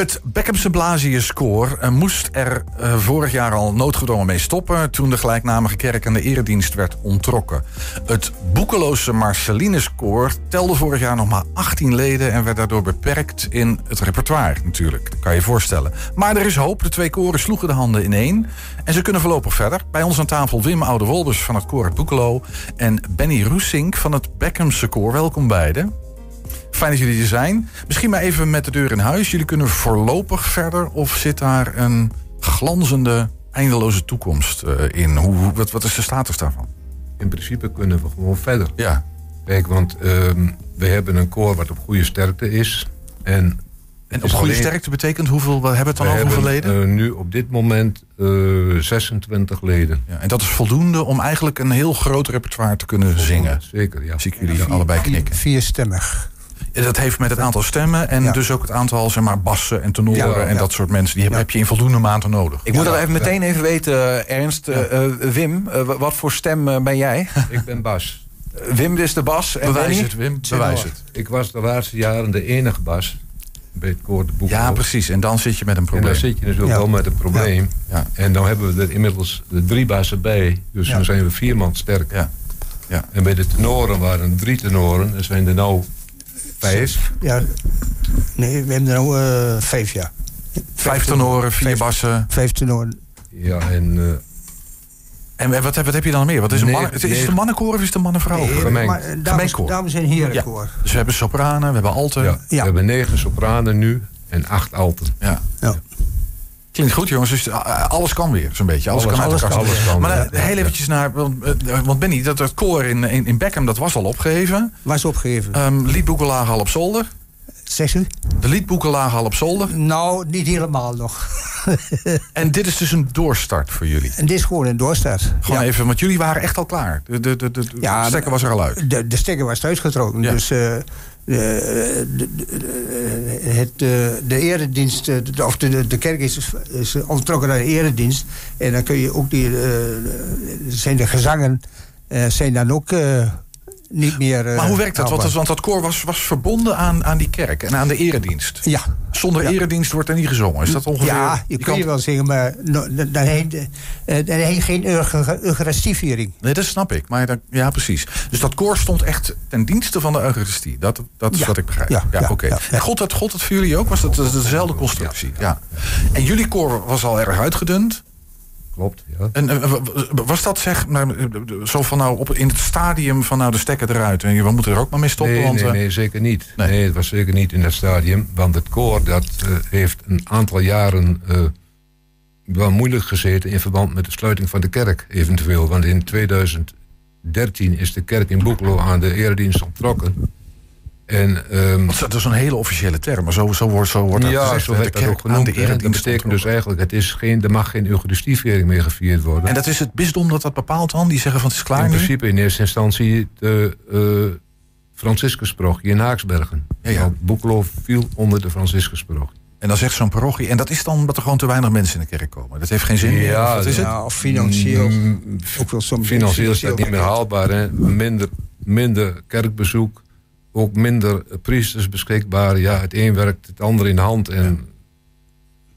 Het Beckhamse Blasius Koor eh, moest er eh, vorig jaar al noodgedwongen mee stoppen... toen de gelijknamige kerk aan de eredienst werd ontrokken. Het boekeloze Marcelinus Koor telde vorig jaar nog maar 18 leden... en werd daardoor beperkt in het repertoire natuurlijk. Kan je voorstellen. Maar er is hoop. De twee koren sloegen de handen in één. En ze kunnen voorlopig verder. Bij ons aan tafel Wim Oude-Wolbers van het koor Boekelo... en Benny Roesink van het Beckhamse Koor. Welkom beiden. Fijn dat jullie er zijn. Misschien maar even met de deur in huis. Jullie kunnen voorlopig verder of zit daar een glanzende, eindeloze toekomst eh, in? Hoe, hoe- wat, wat is de status daarvan? In principe kunnen we gewoon verder. Ja, Kijk, want ehm, we hebben een koor wat op goede sterkte is. En, en op is goede alleen- sterkte betekent hoeveel, we hebben het dan we over hebben leden? eh, nu op dit moment eh, 26 leden. ja, en dat is voldoende om eigenlijk een heel groot repertoire te kunnen zingen. Zeker, ja. Zie ik jullie allebei knikken. Vierstemmig. Dat heeft met het aantal stemmen en Ja. dus ook het aantal zeg maar, bassen en tenoren Ja, en dat soort mensen. Die heb, Ja. heb je in voldoende mate nodig. Ik moet dat even meteen even weten, eh, Ernst. Eh, eh, Wim, wa- wat voor stem ben jij? Ik ben Bas. Wim is de bas. En Bewijs Benny? het, Wim. Bewijs het. Ik was de laatste jaren de enige Bas bij het koor de Boekelo. Ja, precies. En dan zit je met een En probleem. daar zit je natuurlijk Ja. wel met een probleem. Ja. En dan hebben we er inmiddels de drie bassen bij. Dus Ja. dan zijn we vier man sterk. Ja. Ja. En bij de tenoren waren drie tenoren. Er zijn er nou vijf. Ja. Nee, we hebben er nu eh, vijf jaar. Vijf tenoren, vier Vijf- bassen. Vijf tenoren. Ja, en eh, En wat, heb- wat heb je dan meer? Wat is, een Nee, mannen, is het een mannenkoor of is het een mannenvrouw? Nee, eh, dames, en heren koor. Dus we hebben sopranen, we hebben alten. ja, Ja. we Ja. hebben negen sopranen nu en acht alten. Ja. Klinkt goed jongens, dus uh, alles kan weer zo'n beetje. Alles, Alles- kan uit alles elkaar. kan, alles kan, Maar ja. eh, heel eventjes naar, want, eh, want Benny, dat, dat koor in, in, in Beckham, dat was al opgeheven. Was opgegeven. Ehm liedboeken lagen al op zolder. Zegt u? De liedboeken lagen al op zolder. Nou, niet helemaal nog. En dit is dus een doorstart voor jullie. En dit is gewoon een doorstart. Gewoon ja. even, want jullie waren echt al klaar. De, de, de, de, de Ja, stekker was er al uit. De, de stekker was uitgetrokken. Ja. Dus eh, de, de, de- het, eh, de eredienst, eh, of de, de, kerk is, is ontrokken aan de eredienst. En dan kun je ook die, eh, zijn de gezangen eh, zijn dan ook eh, niet meer. eh, Maar hoe werkt dat? Want, dat koor was, was verbonden aan, aan die kerk en aan de eredienst. Ja. Zonder Ja. eredienst wordt er niet gezongen. Is dat ongeveer? Ja, je, kun je wel zeggen, maar no, heeft eh, geen eucha- eucharistieviering. Nee, dat snap ik. Maar dat, ja, precies. Dus dat koor stond echt ten dienste van de Eucharistie. Dat, dat is Ja. wat ik begrijp. Ja, Ja, ja, oké. En God, dat, God dat voor jullie ook? Was dat dezelfde constructie? Ja. En jullie koor was al erg uitgedund. Klopt, ja. En eh, was dat zeg, maar, eh, zo van nou op, in het stadium van nou de stekker eruit en we moeten er ook maar mee stoppen? Nee, want, nee, eh, nee, zeker niet. Nee. Nee. het was zeker niet in dat stadium. Want het koor dat, heeft een aantal jaren wel moeilijk gezeten... in verband met de sluiting van de kerk eventueel. Want in 2013 is de kerk in Boekelo aan de eredienst onttrokken. En, ehm, want dat is een hele officiële term, maar zo, zo wordt, zo wordt dat ja, gezegd. zo werd de dat kerk ook aan genoemd. de hè. Dat betekent dus eigenlijk... Het is geen, er mag geen eucharistievering meer gevierd worden. En dat is het bisdom dat dat bepaalt dan? Die zeggen van het is klaar in nu? principe in eerste instantie de uh, Franciscusparochie in Haaksbergen. Ja, ja. Boekelo viel onder de Franciscusparochie. En dan zegt zo'n parochie. En dat is dan omdat er gewoon te weinig mensen in de kerk komen. Dat heeft geen zin meer. Ja, of is het? Of financieel. Mm, Ook wel soms Financieel is dat niet meer haalbaar. Hè? Minder, minder kerkbezoek. Ook minder priesters beschikbaar. Ja, het een werkt het ander in de hand. En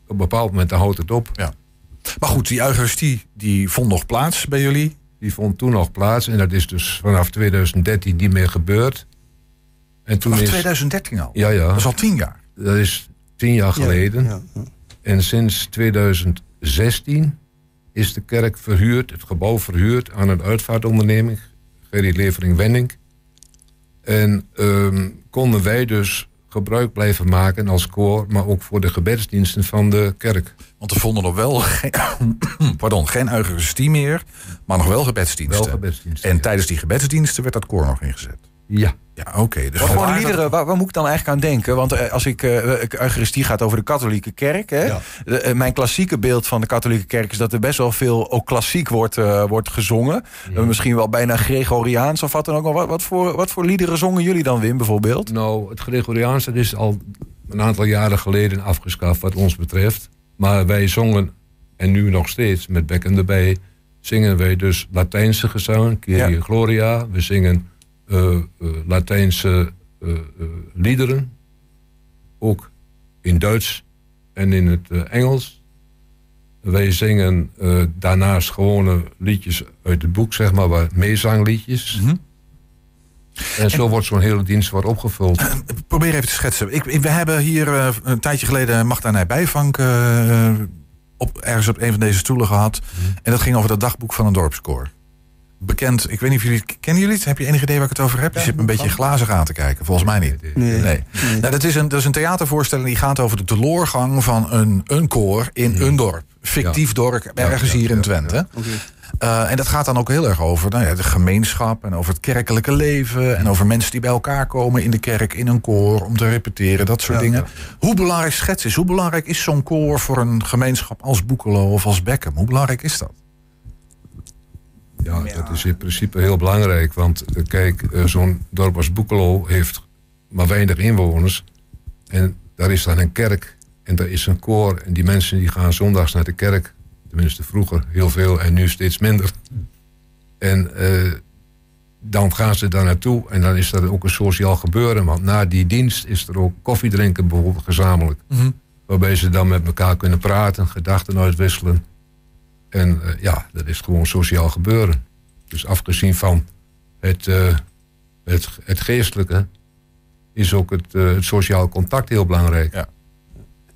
op een bepaald moment dan houdt het op. Maar goed, die Eucharistie die vond nog plaats bij jullie. Die vond toen nog plaats. En dat is dus vanaf 2013 niet meer gebeurd. En toen Vanaf is, 2013 al. Ja, ja. Dat is al tien jaar. Dat is tien jaar geleden. Ja, ja. En sinds 2016 is de kerk verhuurd, het gebouw verhuurd aan een uitvaartonderneming, Gerry Levering Wenning. En ehm, konden wij dus gebruik blijven maken als koor, maar ook voor de gebedsdiensten van de kerk. Want er vonden nog wel geen, pardon, geen Eucharistie meer. Maar nog wel gebedsdiensten. Wel gebedsdiensten. En ja. tijdens die gebedsdiensten werd dat koor nog ingezet. Ja, Ja, oké. Dus Wat voor vandaar dat- liederen, waar, waar moet ik dan eigenlijk aan denken? Want eh, als ik, eh, Eucharistie gaat over de katholieke kerk. Hè? Ja. De- mijn klassieke beeld van de katholieke kerk is dat er best wel veel ook klassiek wordt, wordt gezongen. Misschien wel bijna Gregoriaans of wat dan ook. Maar Wat, wat, voor, wat voor liederen zongen jullie dan, Wim, bijvoorbeeld? nou, het Gregoriaans dat is al een aantal jaren geleden afgeschaft wat ons betreft. Maar wij zongen, en nu nog steeds met bekken erbij, zingen wij dus Latijnse gezangen, Kyrie Ja. Gloria. We zingen Latijnse eh, eh, liederen, ook in Duits. en in het eh, Engels. Wij zingen eh, daarnaast gewone liedjes uit het boek, zeg maar, waar meezangliedjes. Mhm. En zo wordt zo'n hele dienst wordt opgevuld. Probeer even te schetsen. Ik, ik- we hebben hier eh, een tijdje geleden Magda Nij Bijvank eh, op, ergens op een van deze stoelen gehad. En dat ging over dat dagboek van een dorpskoor. Bekend, ik weet niet of jullie, kennen jullie het? Heb je enig idee waar ik het over heb? Je zit me een beetje glazig aan te kijken. Volgens mij niet. Nee. Nee. Nou, dat, is een, dat is een theatervoorstelling die gaat over de teloorgang van een, een koor in een dorp. Fictief dorp, ergens ja, hier in ja, Twente. Eh, en dat gaat dan ook heel erg over nou ja, de gemeenschap en over het kerkelijke leven. En over mensen die bij elkaar komen in de kerk, in een koor, om te repeteren, dat soort dingen. Hoe belangrijk schets is, hoe belangrijk is zo'n koor voor een gemeenschap als Boekelo of als Beckham? Hoe belangrijk is dat? Ja, dat is in principe heel belangrijk. Want eh, kijk, eh, zo'n dorp als Boekelo heeft maar weinig inwoners. En daar is dan een kerk en daar is een koor. En die mensen die gaan zondags naar de kerk. Tenminste vroeger heel veel en nu steeds minder. En eh, dan gaan ze daar naartoe en dan is dat ook een sociaal gebeuren. Want na die dienst is er ook koffiedrinken bijvoorbeeld gezamenlijk. Waarbij ze dan met elkaar kunnen praten, gedachten uitwisselen. En eh, ja, dat is gewoon sociaal gebeuren. Dus afgezien van het, eh, het, het geestelijke, is ook het, eh, het sociaal contact heel belangrijk. Ja.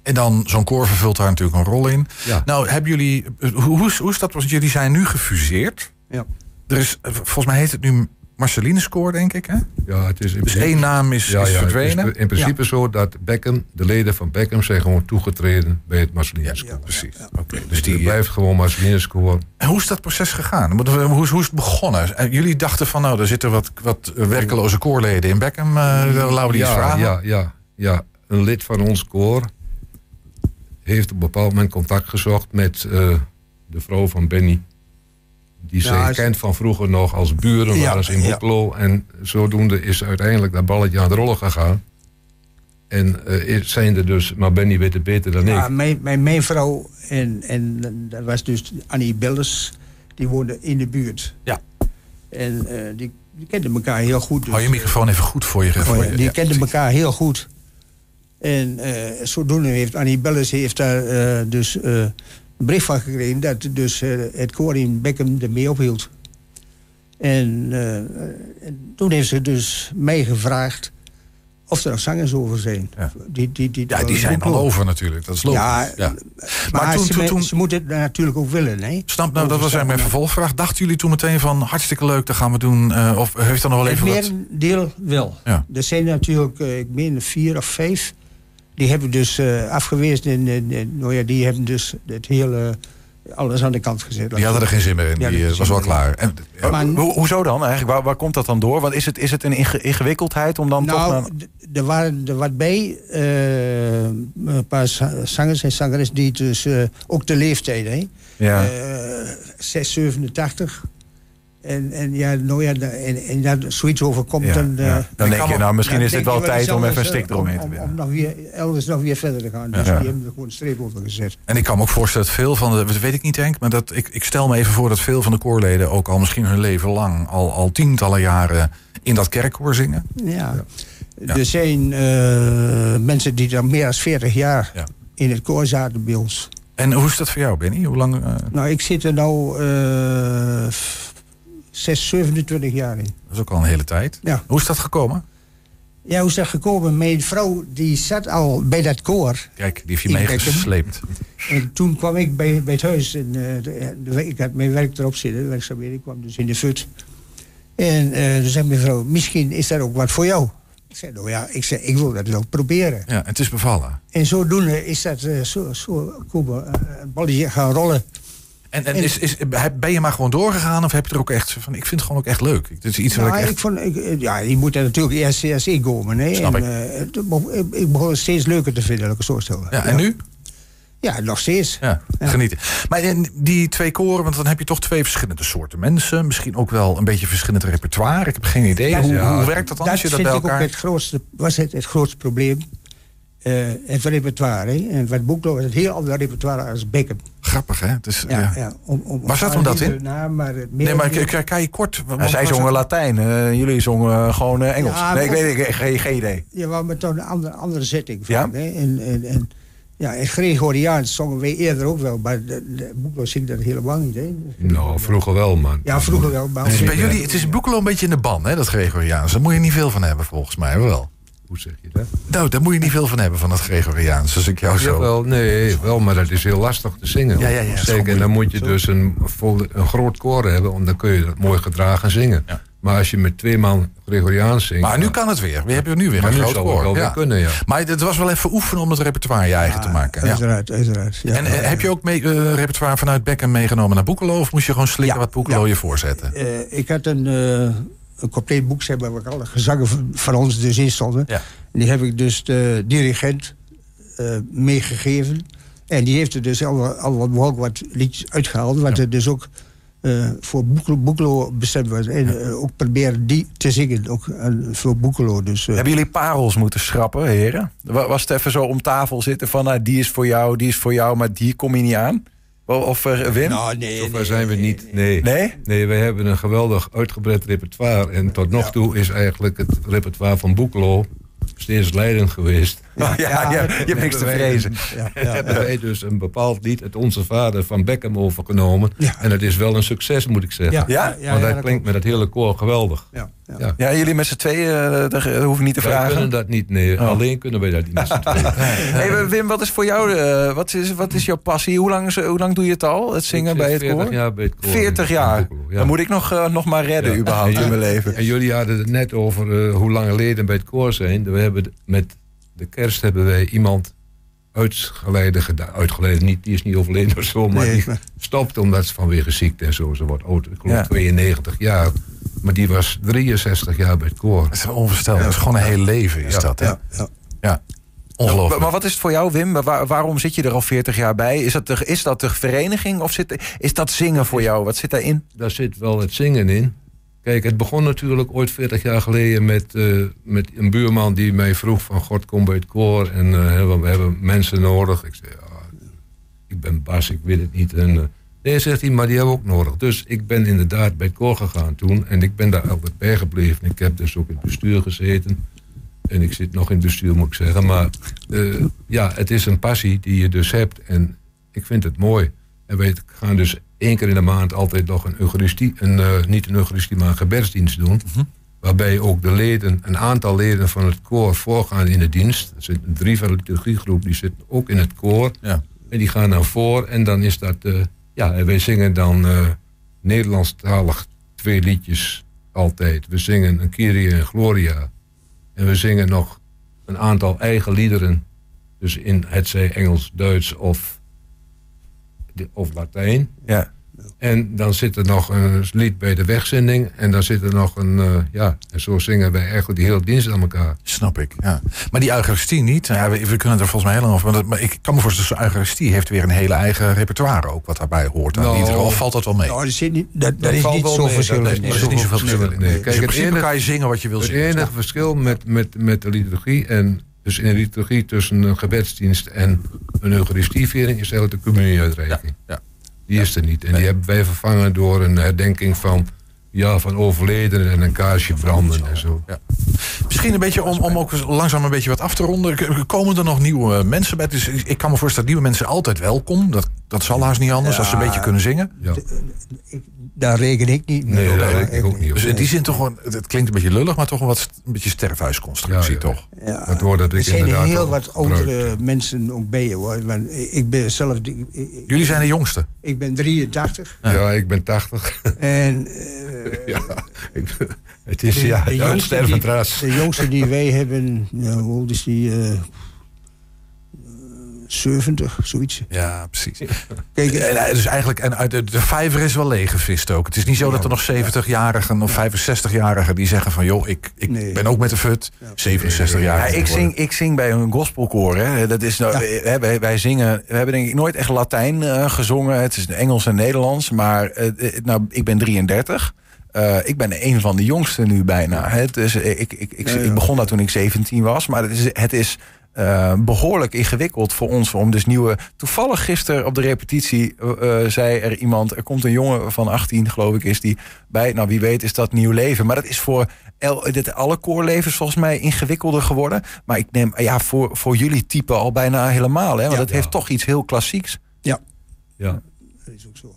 En dan, zo'n koor vervult daar natuurlijk een rol in. Ja. Nou, hebben jullie, hoe, hoe, is, hoe is dat? Want jullie zijn nu gefuseerd. Ja. Er is, volgens mij heet het nu Marcelinus koor, denk ik. Hè? Ja, het is in Dus één naam is, ja, is ja, het verdwenen. in principe zo dat Beckham, de leden van Beckham, zijn gewoon toegetreden bij het Marcelinus. Ja, precies. Oké, Dus dus die die, blijft gewoon Marcelinus koor. En hoe is dat proces gegaan? Moet- Hoe is, hoe is het begonnen? En Jullie dachten van, nou, er zitten wat, wat werkeloze koorleden in Beckham. eh laten die ja, vragen. ja, ja, ja. Een lid van ons koor heeft op een bepaald moment contact gezocht met eh, de vrouw van Benny. Die is- kent van vroeger nog als buren, Ja, waren ze in ja. Boeklo. En zodoende is uiteindelijk dat balletje aan het rollen gegaan. En eh, is- zijn er dus, maar Benny weet het beter dan Ja, ik. mijn, mijn, mijn vrouw en, en dat was dus Annie Billers, die woonden in de buurt. Ja. En eh, die, die kenden elkaar heel goed. Dus, Hou je microfoon even goed voor je. eh, voor oh je- ja, die ja, kenden elkaar heel goed. En eh, zodoende heeft Annie Bellers heeft daar eh, dus een brief van gekregen dat dus eh, het koor in Beckham ermee ophield. En, eh, en toen heeft ze dus mij gevraagd of er nog zangers over zijn. Ja. Die, die, die, Ja, die zijn al over natuurlijk. Dat is logisch. Ja, Ja. Maar, Maar toen- ze, toen- ze moeten het natuurlijk ook willen, hè? Snap, nou, dat was eigenlijk mijn vervolgvraag. Dachten jullie toen meteen van hartstikke leuk, dat gaan we doen? eh, of heeft er nog wel Het even wat... merendeel wel. Ja. Er zijn natuurlijk, ik meen vier of vijf... die hebben dus eh, afgewezen. En, en, en, nou ja, die hebben dus het hele... alles aan de kant gezet. Die hadden er geen zin meer in. Die eh, was wel klaar. En, Maar- Ho- hoezo dan eigenlijk? Waar, waar komt dat dan door? Want is het, is het een inge- ingewikkeldheid om dan toch... Nou, naar- er waren er wat bij. eh, een paar za- zangers en zangeres die dus eh, ook de leeftijd, hè? ja. Eh, 6, 87. En, en ja, nou ja, en, en dat zoiets overkomt, Ja, dan... eh, ja. dan ik denk je, nou, misschien dan is denk wel tijd om even een anders, stik eh, eromheen om- te winnen. om nog weer, elders nog weer verder te gaan. Dus die hebben er gewoon een streep over gezet. En ik kan me ook voorstellen dat veel van de, dat weet ik niet Henk, maar dat, ik, ik stel me even voor dat veel van de koorleden ook al misschien hun leven lang, al, al tientallen jaren in dat kerkkoor zingen. Ja. Er zijn eh, mensen die dan meer dan 40 jaar Ja. in het koor zaten bij ons. En hoe is dat voor jou, Benny? Hoe lang? eh, Nou, ik zit er nou eh 6, 27 jaar in. dat is ook al een hele tijd. Ja. Hoe is dat gekomen? Ja, hoe is dat gekomen? Mijn vrouw die zat al bij dat koor. Kijk, die heeft je meegesleept. En toen kwam ik bij, bij het huis. En, eh, de- de- ik had mijn werk erop zitten, werkzaamheden. Ik kwam dus in de fut. En eh toen zei mijn vrouw, misschien is dat ook wat voor jou. Ik zei, nou ja, ik, zei, ik wil dat wel proberen. Ja, het is bevallen. En zodoende is dat eh, zo, zo komen, een balletje gaan rollen. En, en En- is, is, ben je maar gewoon doorgegaan of heb je er ook echt van, ik vind het gewoon ook echt leuk. Het is iets wat Nou, ik ik echt... vond, ik, eh, ja, je moet er natuurlijk eerst, eerst inkomen. Hè? Snap en, ik. eh, ik, ik begon het steeds leuker te vinden, laat ik het zo stellen. Ja, en nu? Ja, nog steeds. Ja, Ja. genieten. Maar in die twee koren, want dan heb je toch twee verschillende soorten mensen. Misschien ook wel een beetje verschillend repertoire. Ik heb geen idee. Dat- hoe, ja, hoe werkt dat dan Dat als je dat vind bij ik ook elkaar... het grootste, was het, het grootste probleem. Eh, het repertoire. Hè? En wat Boeklo was het heel ander repertoire als Beckham. Grappig, hè? Het is, Ja, ja. ja. om, om, Waar zat hem dat in? Naam, maar Nee, maar kan je kort... Ja, zij zongen Latijn, eh, jullie zongen gewoon eh, Engels. Ja, nee, ik weet ik, geen, geen idee. Ja, maar met toch een andere, andere setting. Van, Ja? Hè? En, en, en Ja, en Gregoriaans zongen wij eerder ook wel, maar de, de Boeklo zingt dat helemaal niet. Hè? Nou, vroeger wel, man. Ja, vroeger wel, maar... Het is, bij jullie, het is Boekelo een beetje in de ban, hè, dat Gregoriaans. Daar moet je niet veel van hebben, volgens mij wel. Hoe zeg je dat? Nou, daar moet je niet veel van hebben, van het Gregoriaans, als ik jou zo... Jawel, nee, wel, maar dat is heel lastig te zingen. Ja, ja, ja, Zeker, en dan moet je dus een, vol, een groot koor hebben, want dan kun je dat mooi gedragen zingen. Ja. Maar als je met twee man Gregoriaans zingt... Maar nu kan het weer. We hebben nu weer maar een nu groot koor. wel Ja. weer kunnen, ja. Maar het was wel even oefenen om het repertoire je eigen te maken. Ja. Uiteraard, uiteraard. Ja. En eh, heb je ook mee, eh, repertoire vanuit Becken meegenomen naar Boekelo? Of moest je gewoon slikken Ja, wat Boekelo ja. je voorzetten? Eh, ik had een, eh, een compleet boek, maar, waar alle gezangen van- van ons dus in stonden. Ja. Die heb ik dus de dirigent eh, meegegeven. En die heeft er dus al, al wat, behoorlijk wat liedjes uitgehaald. Wat er dus ook eh, voor Boekelo, Boekelo bestemd was. En eh, ook proberen die te zingen, ook voor Boekelo. Dus, Hebben jullie parels moeten schrappen, heren? Wa- Was het even zo om tafel zitten van... Nou, die is voor jou, die is voor jou, maar die kom je niet aan? Of, eh, Wim? nou, nee, Zover nee, zijn we niet. Nee. Nee? Nee, wij hebben een geweldig uitgebreid repertoire. En tot nog toe is eigenlijk het repertoire van Boekelo steeds leidend geweest. Ja, ja, je hebt niks te vrezen. Ja, ja, hebben wij dus een bepaald lied, het Onze Vader van Beckham, overgenomen. Ja. En het is wel een succes, moet ik zeggen. Ja, Ja? Want ja, dat dat klinkt met het hele koor geweldig. Ja, ja. Ja. Ja, jullie met z'n tweeën, eh, dat dat hoef ik niet te Wij vragen. kunnen dat niet, nee. Oh. Alleen kunnen wij dat niet met z'n tweeën. Hey, Wim, wat is voor jou, eh, wat, is, wat is jouw passie? Hoe lang, is- hoe lang doe je het al, het zingen bij het 40 koor? jaar bij het koor. 40 in jaar. Dan moet ik nog, eh, nog maar redden Ja. überhaupt En in mijn leven. En jullie hadden het net over eh, hoe lange leden bij het koor zijn. We hebben met de kerst hebben wij iemand uitgeleide gedaan. Uitgeleide, niet, die is niet overleden of zo, maar Nee, die maar- stopt omdat ze vanwege ziekte en zo. Ze wordt oud, ik geloof Ja. 92 jaar. Maar die was 63 jaar bij het koor. Dat is onvoorstelbaar. Dat is gewoon een heel leven, is Ja. dat, hè? Ja, ja. Ja. Ongelooflijk. Maar, maar wat is het voor jou, Wim? Waar- waarom zit je er al 40 jaar bij? Is dat de, is dat de vereniging of zit, is dat zingen voor jou? Wat zit daarin? Daar zit wel het zingen in. Kijk, het begon natuurlijk ooit 40 jaar geleden met, eh, met een buurman die mij vroeg van... God, kom bij het koor en eh, we hebben mensen nodig. Ik zei, ja, ik ben Bas, ik weet het niet. En, eh, nee, zegt hij, maar die hebben we ook nodig. Dus ik ben inderdaad bij het koor gegaan toen. En ik ben daar altijd bij gebleven. Ik heb dus ook in het bestuur gezeten. En ik zit nog in het bestuur, moet ik zeggen. Maar ja, het is een passie die je dus hebt. En ik vind het mooi. En wij gaan dus één keer in de maand altijd nog een Eucharistie... Een, eh, niet een Eucharistie, maar een gebedsdienst doen. Waarbij ook de leden, een aantal leden van het koor voorgaan in de dienst. Er zitten drie van de liturgiegroep, die zitten ook in het koor. Ja. En die gaan dan voor. En dan is dat... eh, ja, en wij zingen dan eh Nederlandstalig twee liedjes altijd. We zingen een Kyrie en Gloria. En we zingen nog een aantal eigen liederen. Dus in het zij Engels, Duits of, of Latijn. Ja. En dan zit er nog een lied bij de wegzending. En dan zit er nog een... eh, ja, en zo zingen wij eigenlijk die hele dienst aan elkaar. Snap ik, ja. Maar die Eucharistie niet. Ja, we, we kunnen er volgens mij heel lang over. Maar, ik kan me voorstellen, dat Eucharistie heeft weer een hele eigen repertoire ook. Wat daarbij hoort. aan Nou, liederen. Of valt dat wel mee? Nou, dat, zit niet, dat, dat Dat is valt niet zo mee, verschillend. dat is niet zoveel verschil in. Nee, Dus kijk, in het enige- kan je zingen wat je wil Het zingen. enige verschil met, met, met de liturgie en dus in de liturgie tussen een gebedsdienst en een eucharistieviering is eigenlijk de communieuitreiking. ja. Die is er niet. En die hebben wij vervangen door een herdenking van, ja, van overledenen en een kaarsje branden en zo. Ja. Misschien een beetje om, om ook langzaam een beetje wat af te ronden. Komen er nog nieuwe mensen bij? Dus ik kan me voorstellen dat nieuwe mensen altijd welkom. Dat, dat zal haast niet anders als ze een beetje kunnen zingen. Ja. Daar reken ik niet mee. Nee, daar reken ik ook niet op. Dus in die zin toch gewoon, het klinkt een beetje lullig, maar toch wel wat een beetje sterfhuisconstructie, Ja, ja. toch? Ja. Het woord dat ik er zijn inderdaad heel wat oudere mensen ook bij je hoor. Want ik ben zelf, ik, ik- Jullie zijn de jongste. ik ben 83 Ja, ik ben 80. en eh, ja, ik ben- het is de, ja, de jongste die, de jongste die wij hebben, ja, hoe oud is die? eh, 70, zoiets. Ja, precies. Kijk, En, eh, dus eigenlijk, en uit de, de vijver is wel leeggevist ook. Het is niet zo dat er nog 70-jarigen of 65-jarigen die zeggen van... joh, ik, ik Nee. ben ook met de fut. 67 jaar. Ja, ik, zing, ik zing bij een gospelkoor. Hè. Dat is nou, wij, wij zingen, we hebben denk ik nooit echt Latijn eh, gezongen. Het is Engels en Nederlands. Maar eh, nou, ik ben 33. Eh, ik ben een van de jongsten nu bijna. Hè. Dus, ik, ik, ik, Ja, ja. ik begon daar toen ik 17 was. Maar het is, het is eh, behoorlijk ingewikkeld voor ons om dus nieuwe. Toevallig gisteren op de repetitie eh, eh, zei er iemand: er komt een jongen van 18, geloof ik, is die bij. Nou, wie weet is dat nieuw leven. Maar dat is voor el, dit, alle koorlevens volgens mij ingewikkelder geworden. Maar ik neem ja, voor, voor jullie type al bijna helemaal. Hè? Want Ja. het heeft toch iets heel klassieks. Ja, Ja. dat is ook zo.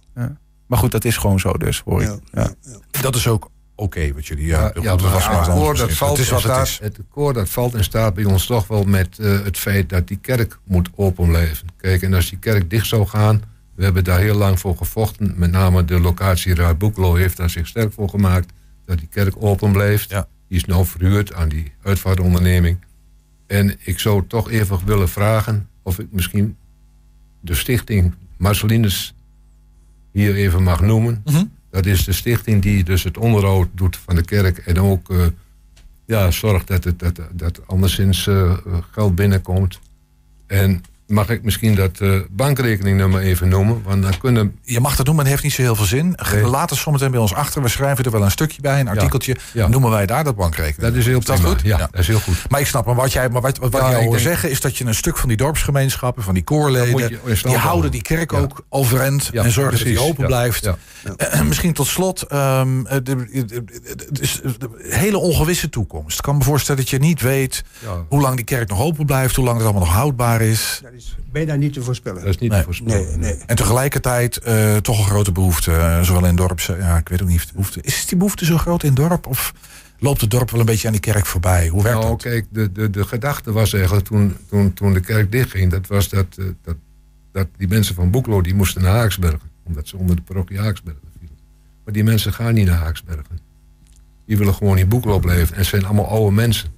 Maar goed, dat is gewoon zo dus, hoor ik. Ja, Ja. ja, ja. Dat is ook oké wat jullie... Ja, Ja, goed, ja, dat maar was maar het koor dat valt Het is wat het staat- is. Het koor dat valt en staat bij ons toch wel met eh, het feit dat die kerk moet open blijven. Kijk, en als die kerk dicht zou gaan, we hebben daar heel lang voor gevochten. Met name de locatieraad Boekelo heeft daar zich sterk voor gemaakt dat die kerk open blijft. Ja. Die is nou verhuurd aan die uitvaartonderneming. En ik zou toch even willen vragen of ik misschien de stichting Marcelinus hier even mag noemen. Mhm. Dat is de stichting die dus het onderhoud doet van de kerk en ook eh, ja, zorgt dat, het, dat, dat anderszins eh, geld binnenkomt. En mag ik misschien dat eh, bankrekeningnummer even noemen? Want dan kunnen. Je mag dat doen, maar het heeft niet zo heel veel zin. Nee. Laat het zometeen bij ons achter. We schrijven er wel een stukje bij, een artikeltje. Ja. Noemen wij daar dat bankrekening. Dat is heel Is dat prima. goed? Ja, Ja. dat is heel goed. Maar ik snap, maar wat jij, maar wat, wat Ja, jij hoort denk- zeggen is dat je een stuk van die dorpsgemeenschappen, van die koorleden, je die houden die kerk Ja. ook overeind Ja, en zorgen dat die precies. open Ja. blijft. Ja. En misschien tot slot, ehm, eh, de, de- de- de hele ongewisse toekomst. Ik kan me voorstellen dat je niet weet Ja, hoe lang die kerk nog open blijft, hoe lang het allemaal nog houdbaar is. Dat is bijna niet te voorspellen. dat is niet Nee. te voorspellen. Nee, nee. En tegelijkertijd eh, toch een grote behoefte, eh, zowel in dorp. Ja, ik weet ook niet of de behoefte. Is die behoefte zo groot in dorp? Of loopt het dorp wel een beetje aan die kerk voorbij? Hoe werkt Nou, dat? kijk, de, de, de gedachte was eigenlijk toen, toen, toen de kerk dichtging, dat was dat, eh, dat, dat die mensen van Boeklo die moesten naar Haaksbergen, omdat ze onder de parochie Haaksbergen vielen. Maar die mensen gaan niet naar Haaksbergen. Die willen gewoon in Boeklo blijven en het zijn allemaal oude mensen.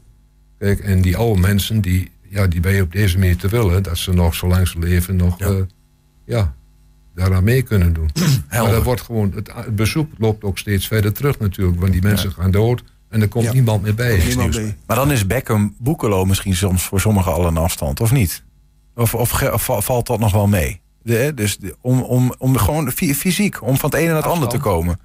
Kijk, en die oude mensen, die, ja, die ben je op deze manier te willen, dat ze nog zolang ze leven nog, Ja. ja, ja daaraan mee kunnen doen. maar dat wordt gewoon, het, het bezoek loopt ook steeds verder terug natuurlijk, want die mensen gaan dood en er komt Ja. niemand meer bij. Niemand bij. Maar dan is Beckham Boekelo misschien soms voor sommigen al een afstand, of niet? Of, of, valt dat nog wel mee? De, dus de- om, om, om gewoon fy- fysiek, om van het ene naar het andere te komen.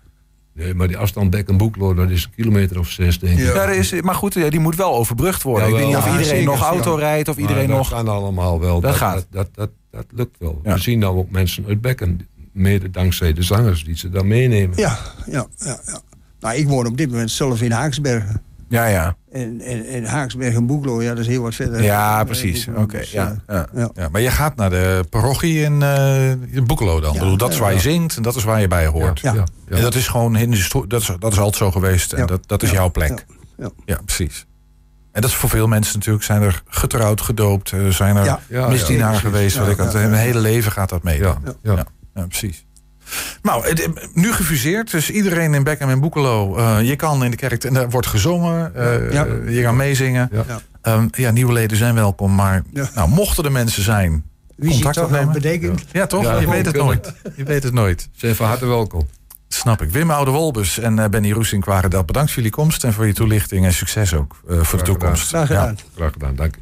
Nee, maar die afstand Bek en Boeklo, dat is een kilometer of zes, denk ik. Ja. Ja, er is, maar goed, ja, die moet wel overbrugd worden. Ik weet niet of Ja, iedereen zeker, nog auto rijdt of Maar iedereen dat nog... kan allemaal wel. Dat Dat, gaat. Dat, dat, dat, dat lukt wel. Ja. We zien nou ook mensen uit Bekken, mede dankzij de zangers die ze dan meenemen. Ja, ja, ja, ja. Nou, ik woon op dit moment zelf in Haaksbergen. Ja, ja. En, en, en Haaksbergen en Boeklo, ja, dat is heel wat verder. Ja, Eh, precies. Oké, dus, ja, eh, ja. ja. Ja, maar je gaat naar de parochie in, eh in Boekelo dan. Ja, Ik bedoel, dat is ja, waar je zingt en dat is waar je bij hoort. Ja. En dat is gewoon in de dat is, dat is altijd zo geweest. En Ja. dat, dat is Ja. jouw plek. Ja. Ja, precies. En dat is voor veel mensen natuurlijk. Zijn er getrouwd, gedoopt, eh, zijn er Ja. Ja, misdienaar ja, geweest. Ja, wat ik ja, had. ja. Hun hele leven gaat dat mee. Ja, dan. ja. Ja. Ja, precies. Nou, het- eh, nu gefuseerd. Dus iedereen in Beckham en Boekelo. eh, je kan in de kerk en er wordt gezongen. eh, Ja. je kan meezingen. Ja. Ja. Ehm, ja, nieuwe leden zijn welkom. Maar Ja. nou, mochten er mensen zijn. Wie Contact opnemen? bedenken? Ja, toch? Ja, je weet het nooit. Je weet het nooit. Zijn van harte welkom. Snap ik. Wim Oude-Wolbus en eh, Benny Roesink waren dat. Bedankt voor jullie komst en voor je toelichting. En succes ook eh, voor de gedaan. toekomst. Graag Ja. gedaan. Graag gedaan, dank je.